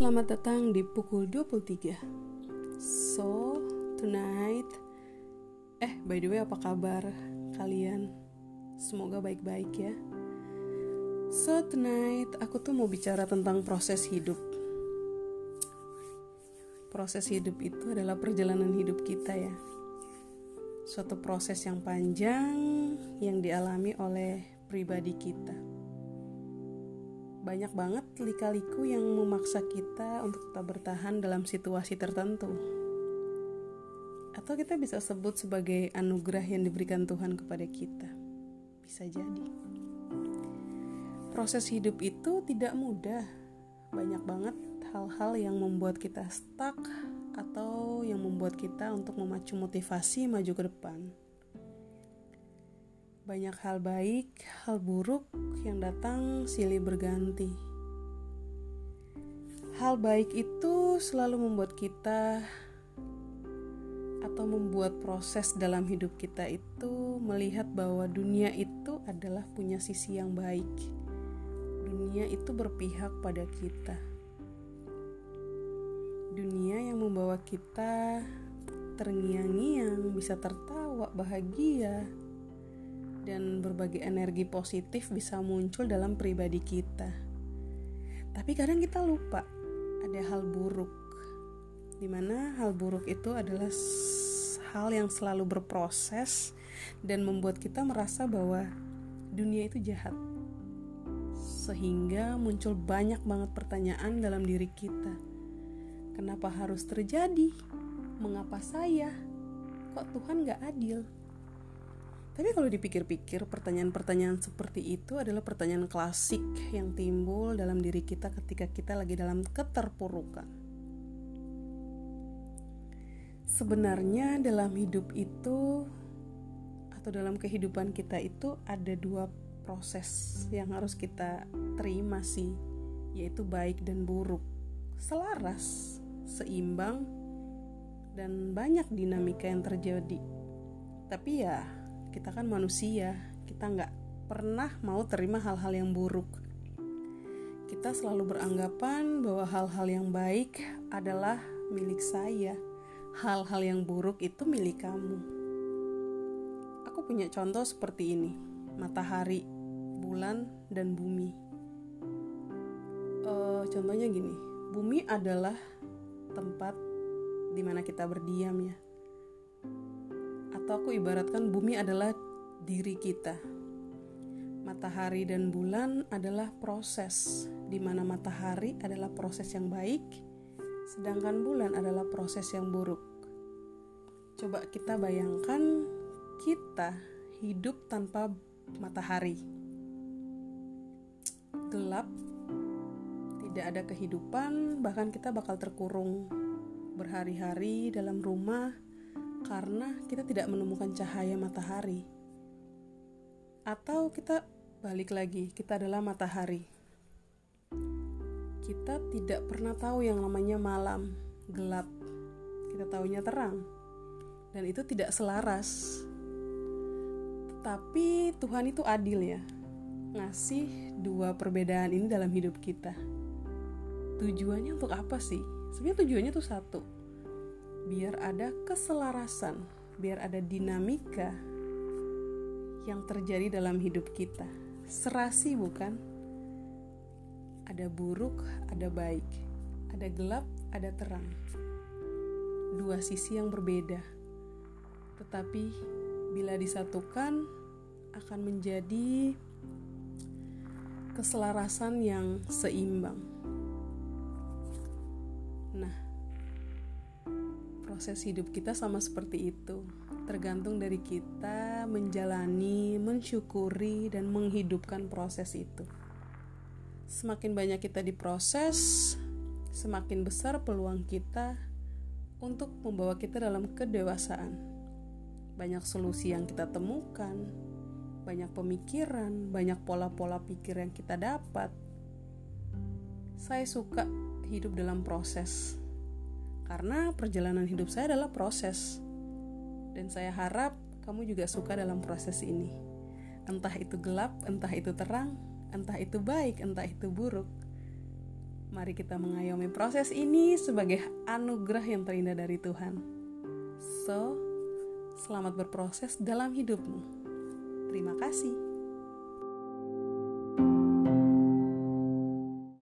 Selamat datang di pukul 23 So, tonight Eh, by the way apa kabar kalian? Semoga baik-baik ya. So, tonight aku tuh mau bicara tentang proses hidup. Proses hidup itu adalah perjalanan hidup kita ya. Suatu proses yang panjang yang dialami oleh pribadi kita banyak banget lika-liku yang memaksa kita untuk tetap bertahan dalam situasi tertentu. Atau kita bisa sebut sebagai anugerah yang diberikan Tuhan kepada kita. Bisa jadi. Proses hidup itu tidak mudah. Banyak banget hal-hal yang membuat kita stuck atau yang membuat kita untuk memacu motivasi maju ke depan banyak hal baik, hal buruk yang datang silih berganti. Hal baik itu selalu membuat kita atau membuat proses dalam hidup kita itu melihat bahwa dunia itu adalah punya sisi yang baik. Dunia itu berpihak pada kita. Dunia yang membawa kita terngiang-ngiang, bisa tertawa, bahagia, dan berbagai energi positif bisa muncul dalam pribadi kita. Tapi kadang kita lupa ada hal buruk, di mana hal buruk itu adalah hal yang selalu berproses dan membuat kita merasa bahwa dunia itu jahat. Sehingga muncul banyak banget pertanyaan dalam diri kita. Kenapa harus terjadi? Mengapa saya? Kok Tuhan gak adil? Tapi kalau dipikir-pikir, pertanyaan-pertanyaan seperti itu adalah pertanyaan klasik yang timbul dalam diri kita ketika kita lagi dalam keterpurukan. Sebenarnya dalam hidup itu atau dalam kehidupan kita itu ada dua proses yang harus kita terima sih, yaitu baik dan buruk. Selaras, seimbang, dan banyak dinamika yang terjadi. Tapi ya, kita kan manusia kita nggak pernah mau terima hal-hal yang buruk. Kita selalu beranggapan bahwa hal-hal yang baik adalah milik saya. Hal-hal yang buruk itu milik kamu. Aku punya contoh seperti ini matahari bulan dan bumi. Uh, contohnya gini bumi adalah tempat di mana kita berdiam ya atau aku ibaratkan bumi adalah diri kita. Matahari dan bulan adalah proses, di mana matahari adalah proses yang baik, sedangkan bulan adalah proses yang buruk. Coba kita bayangkan kita hidup tanpa matahari. Gelap, tidak ada kehidupan, bahkan kita bakal terkurung berhari-hari dalam rumah karena kita tidak menemukan cahaya matahari. Atau kita balik lagi, kita adalah matahari. Kita tidak pernah tahu yang namanya malam, gelap. Kita tahunya terang. Dan itu tidak selaras. Tetapi Tuhan itu adil ya. Ngasih dua perbedaan ini dalam hidup kita. Tujuannya untuk apa sih? Sebenarnya tujuannya tuh satu biar ada keselarasan, biar ada dinamika yang terjadi dalam hidup kita. Serasi bukan? Ada buruk, ada baik. Ada gelap, ada terang. Dua sisi yang berbeda. Tetapi bila disatukan akan menjadi keselarasan yang seimbang. Nah, proses hidup kita sama seperti itu. Tergantung dari kita menjalani, mensyukuri, dan menghidupkan proses itu. Semakin banyak kita diproses, semakin besar peluang kita untuk membawa kita dalam kedewasaan. Banyak solusi yang kita temukan, banyak pemikiran, banyak pola-pola pikir yang kita dapat. Saya suka hidup dalam proses karena perjalanan hidup saya adalah proses. Dan saya harap kamu juga suka dalam proses ini. Entah itu gelap, entah itu terang, entah itu baik, entah itu buruk. Mari kita mengayomi proses ini sebagai anugerah yang terindah dari Tuhan. So, selamat berproses dalam hidupmu. Terima kasih.